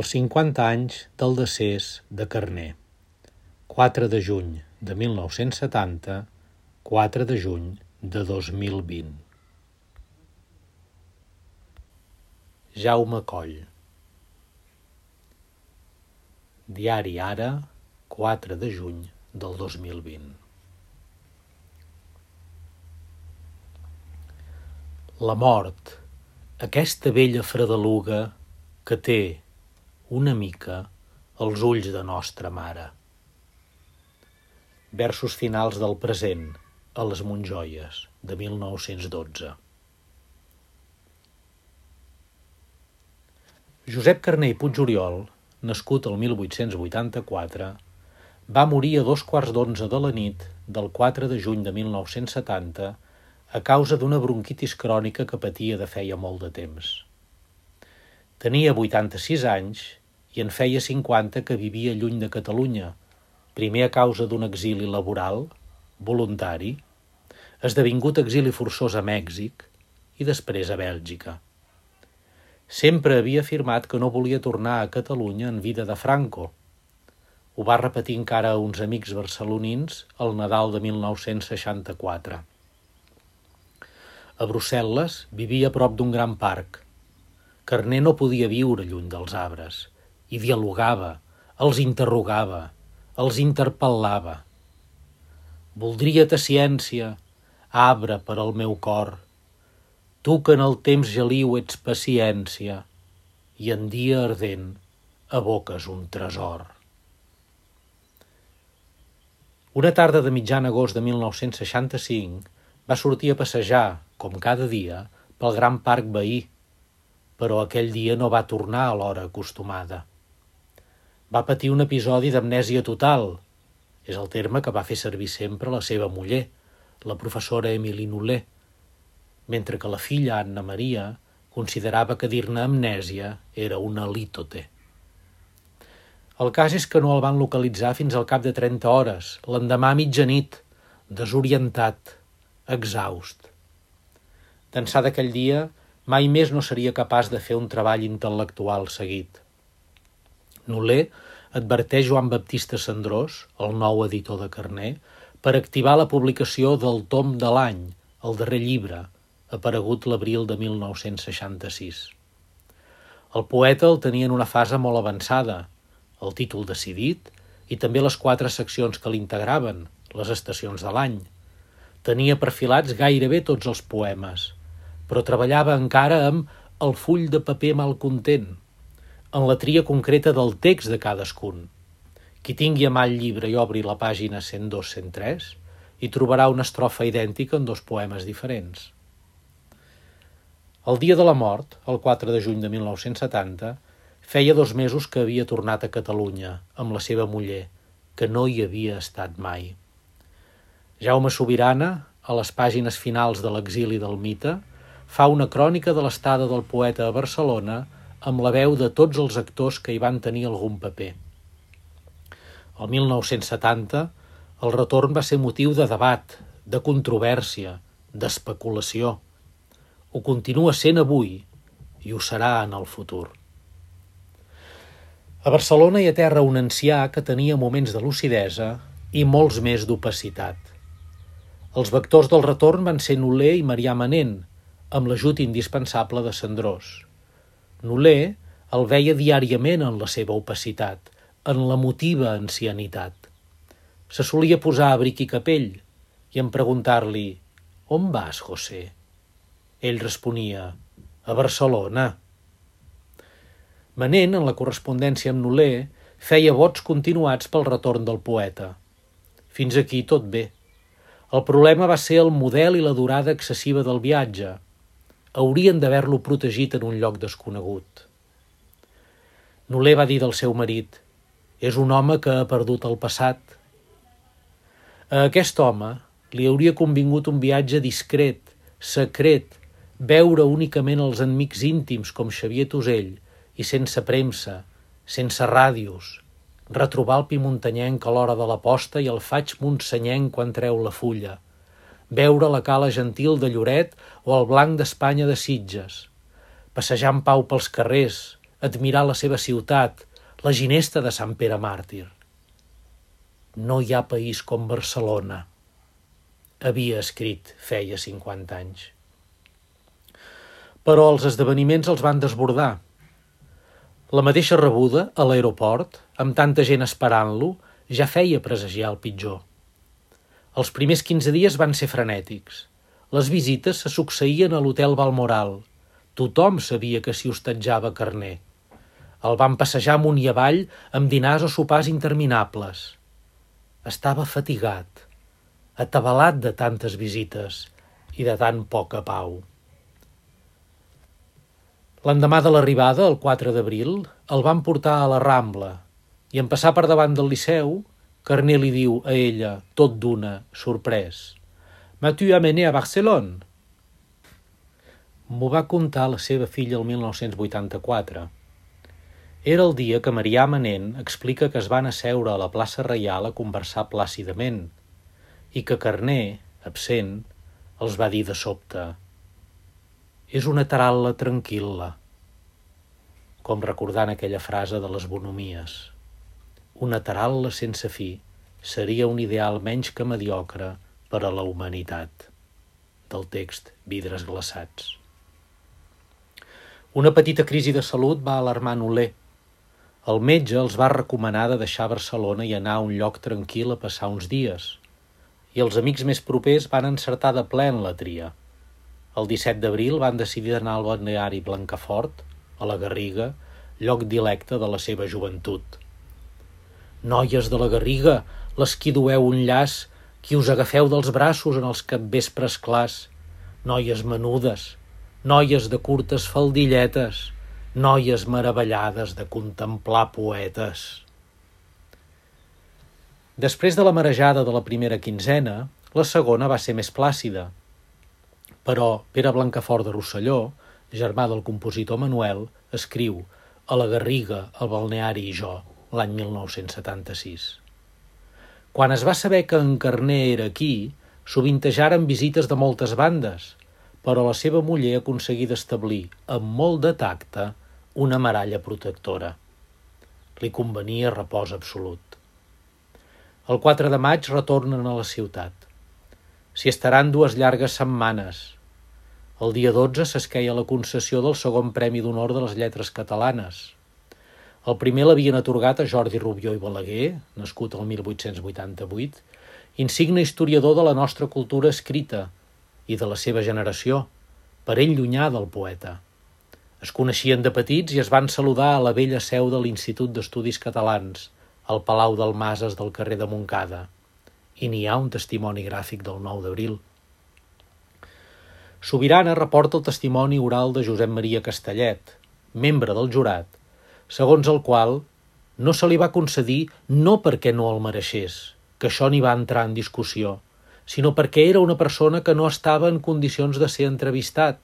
els 50 anys del decés de Carner. 4 de juny de 1970, 4 de juny de 2020. Jaume Coll Diari Ara, 4 de juny del 2020. La mort, aquesta vella fredeluga que té una mica els ulls de nostra mare. Versos finals del present a les Montjoies de 1912. Josep Carné i Puigoriol, nascut el 1884, va morir a dos quarts d'onze de la nit del 4 de juny de 1970 a causa d'una bronquitis crònica que patia de feia molt de temps. Tenia 86 anys i en feia 50 que vivia lluny de Catalunya, primer a causa d'un exili laboral, voluntari, esdevingut exili forçós a Mèxic i després a Bèlgica. Sempre havia afirmat que no volia tornar a Catalunya en vida de Franco. Ho va repetir encara a uns amics barcelonins el Nadal de 1964. A Brussel·les vivia a prop d'un gran parc. Carné no podia viure lluny dels arbres i dialogava, els interrogava, els interpel·lava. Voldria ta ciència, arbre per al meu cor, tu que en el temps geliu ets paciència i en dia ardent aboques un tresor. Una tarda de mitjan agost de 1965 va sortir a passejar, com cada dia, pel gran parc veí, però aquell dia no va tornar a l'hora acostumada va patir un episodi d'amnèsia total. És el terme que va fer servir sempre la seva muller, la professora Emily Nolé, mentre que la filla Anna Maria considerava que dir-ne amnèsia era una lítote. El cas és que no el van localitzar fins al cap de 30 hores, l'endemà a mitjanit, desorientat, exhaust. D'ençà d'aquell dia, mai més no seria capaç de fer un treball intel·lectual seguit. Noler adverteix Joan Baptista Sandrós, el nou editor de Carné, per activar la publicació del tom de l'any, el darrer llibre, aparegut l'abril de 1966. El poeta el tenia en una fase molt avançada, el títol decidit i també les quatre seccions que l'integraven, les estacions de l'any. Tenia perfilats gairebé tots els poemes, però treballava encara amb el full de paper malcontent, en la tria concreta del text de cadascun. Qui tingui a mà el llibre i obri la pàgina 102-103 hi trobarà una estrofa idèntica en dos poemes diferents. El dia de la mort, el 4 de juny de 1970, feia dos mesos que havia tornat a Catalunya amb la seva muller, que no hi havia estat mai. Jaume Sobirana, a les pàgines finals de l'exili del mite, fa una crònica de l'estada del poeta a Barcelona amb la veu de tots els actors que hi van tenir algun paper. El 1970, el retorn va ser motiu de debat, de controvèrsia, d'especulació. Ho continua sent avui i ho serà en el futur. A Barcelona hi aterra un ancià que tenia moments de lucidesa i molts més d'opacitat. Els vectors del retorn van ser Noler i Marià Manent, amb l'ajut indispensable de Sandrós. Noler el veia diàriament en la seva opacitat, en la motiva ancianitat. Se solia posar a bric i capell i en preguntar-li «On vas, José?» Ell responia «A Barcelona». Manent, en la correspondència amb Noler, feia vots continuats pel retorn del poeta. Fins aquí tot bé. El problema va ser el model i la durada excessiva del viatge – haurien d'haver-lo protegit en un lloc desconegut. Noler va dir del seu marit, és un home que ha perdut el passat. A aquest home li hauria convingut un viatge discret, secret, veure únicament els enemics íntims com Xavier Tosell i sense premsa, sense ràdios, retrobar el pi muntanyenc a l'hora de la posta i el faig montsenyenc quan treu la fulla – veure la cala gentil de Lloret o el blanc d'Espanya de Sitges, passejar en pau pels carrers, admirar la seva ciutat, la ginesta de Sant Pere Màrtir. No hi ha país com Barcelona, havia escrit feia 50 anys. Però els esdeveniments els van desbordar. La mateixa rebuda, a l'aeroport, amb tanta gent esperant-lo, ja feia presagiar el pitjor. Els primers 15 dies van ser frenètics. Les visites se succeïen a l'hotel Balmoral. Tothom sabia que s'hi hostatjava Carner. El van passejar amunt i avall amb dinars o sopars interminables. Estava fatigat, atabalat de tantes visites i de tan poca pau. L'endemà de l'arribada, el 4 d'abril, el van portar a la Rambla i en passar per davant del Liceu, Carné li diu a ella, tot d'una, sorprès, «M'as-tu amené a Barcelona?» M'ho va contar la seva filla el 1984. Era el dia que Marià Manent explica que es van asseure a la plaça Reial a conversar plàcidament – i que Carner, absent, els va dir de sobte «És una taral·la tranquil·la», com recordant aquella frase de les bonomies. Una taral·la sense fi seria un ideal menys que mediocre per a la humanitat. Del text Vidres glaçats. Una petita crisi de salut va alarmar Noler. El metge els va recomanar de deixar Barcelona i anar a un lloc tranquil a passar uns dies – i els amics més propers van encertar de ple en la tria. El 17 d'abril van decidir anar al balneari Blancafort, a la Garriga, lloc dilecte de la seva joventut. Noies de la Garriga, les qui dueu un llaç, qui us agafeu dels braços en els capvespres clars, noies menudes, noies de curtes faldilletes, noies meravellades de contemplar poetes. Després de la marejada de la primera quinzena, la segona va ser més plàcida. Però Pere Blancafort de Rosselló, germà del compositor Manuel, escriu a la Garriga, el balneari i jo, l'any 1976. Quan es va saber que en Carné era aquí, sovintejaren visites de moltes bandes, però la seva muller aconseguí d'establir, amb molt de tacte, una maralla protectora. Li convenia repòs absolut. El 4 de maig retornen a la ciutat. S'hi estaran dues llargues setmanes. El dia 12 s'esqueia la concessió del segon Premi d'Honor de les Lletres Catalanes. El primer l'havien atorgat a Jordi Rubió i Balaguer, nascut el 1888, insigne historiador de la nostra cultura escrita i de la seva generació, per ell llunyà del poeta. Es coneixien de petits i es van saludar a la vella seu de l'Institut d'Estudis Catalans – al Palau del Mases del carrer de Montcada, i n'hi ha un testimoni gràfic del 9 d'abril. Sobirana reporta el testimoni oral de Josep Maria Castellet, membre del jurat, segons el qual no se li va concedir no perquè no el mereixés, que això n'hi va entrar en discussió, sinó perquè era una persona que no estava en condicions de ser entrevistat.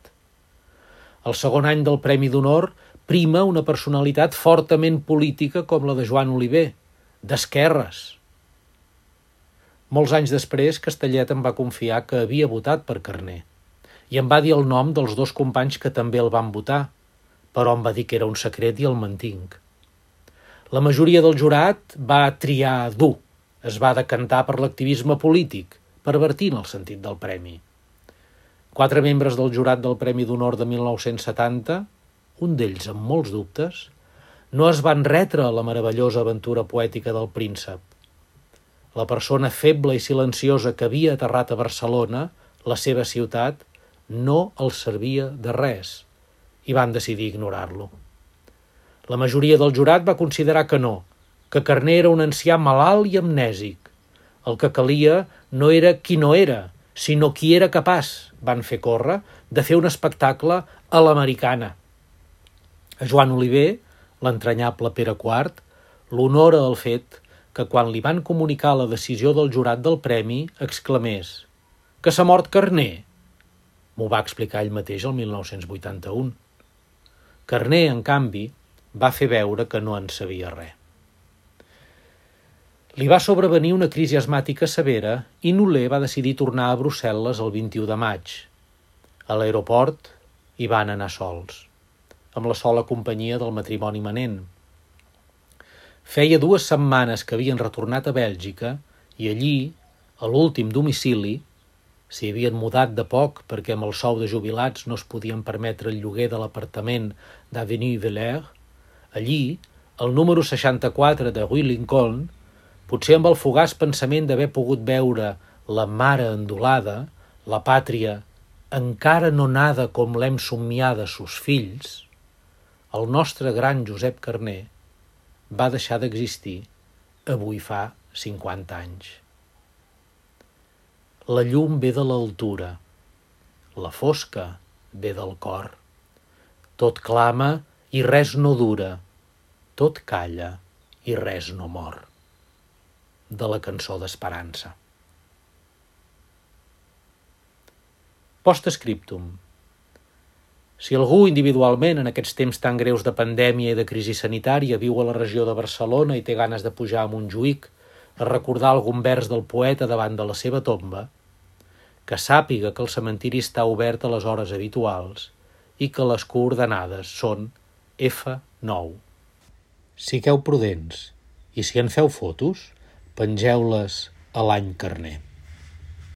El segon any del Premi d'Honor prima una personalitat fortament política com la de Joan Oliver, d'esquerres. Molts anys després, Castellet em va confiar que havia votat per Carné i em va dir el nom dels dos companys que també el van votar, però em va dir que era un secret i el mantinc. La majoria del jurat va triar dur, es va decantar per l'activisme polític, pervertint el sentit del premi. Quatre membres del jurat del Premi d'Honor de 1970, un d'ells amb molts dubtes, no es van retre la meravellosa aventura poètica del príncep. La persona feble i silenciosa que havia aterrat a Barcelona, la seva ciutat, no els servia de res i van decidir ignorar-lo. La majoria del jurat va considerar que no, que Carner era un ancià malalt i amnèsic. El que calia no era qui no era, sinó qui era capaç, van fer córrer, de fer un espectacle a l'americana. A Joan Oliver, l'entranyable Pere IV, l'honora el fet que quan li van comunicar la decisió del jurat del premi exclamés «Que s'ha mort Carner!» M'ho va explicar ell mateix el 1981. Carner, en canvi, va fer veure que no en sabia res. Li va sobrevenir una crisi asmàtica severa i Noler va decidir tornar a Brussel·les el 21 de maig. A l'aeroport hi van anar sols. amb la sola companyia del matrimoni manent. Feia dues setmanes que havien retornat a Bèlgica i allí, a l'últim domicili, s'hi havien mudat de poc perquè amb el sou de jubilats no es podien permetre el lloguer de l'apartament d'Avenue Villers, allí, el número 64 de Rue Lincoln, potser amb el fugaç pensament d'haver pogut veure la mare endolada, la pàtria, encara no nada com l'hem somiada sus fills, el nostre gran Josep Carner va deixar d'existir avui fa 50 anys. La llum ve de l'altura, la fosca ve del cor. Tot clama i res no dura, tot calla i res no mor. De la cançó d'Esperança. Post-scriptum. Si algú individualment en aquests temps tan greus de pandèmia i de crisi sanitària viu a la regió de Barcelona i té ganes de pujar a Montjuïc a recordar algun vers del poeta davant de la seva tomba, que sàpiga que el cementiri està obert a les hores habituals i que les coordenades són F9. Sigueu prudents i si en feu fotos, pengeu-les a l'any carner.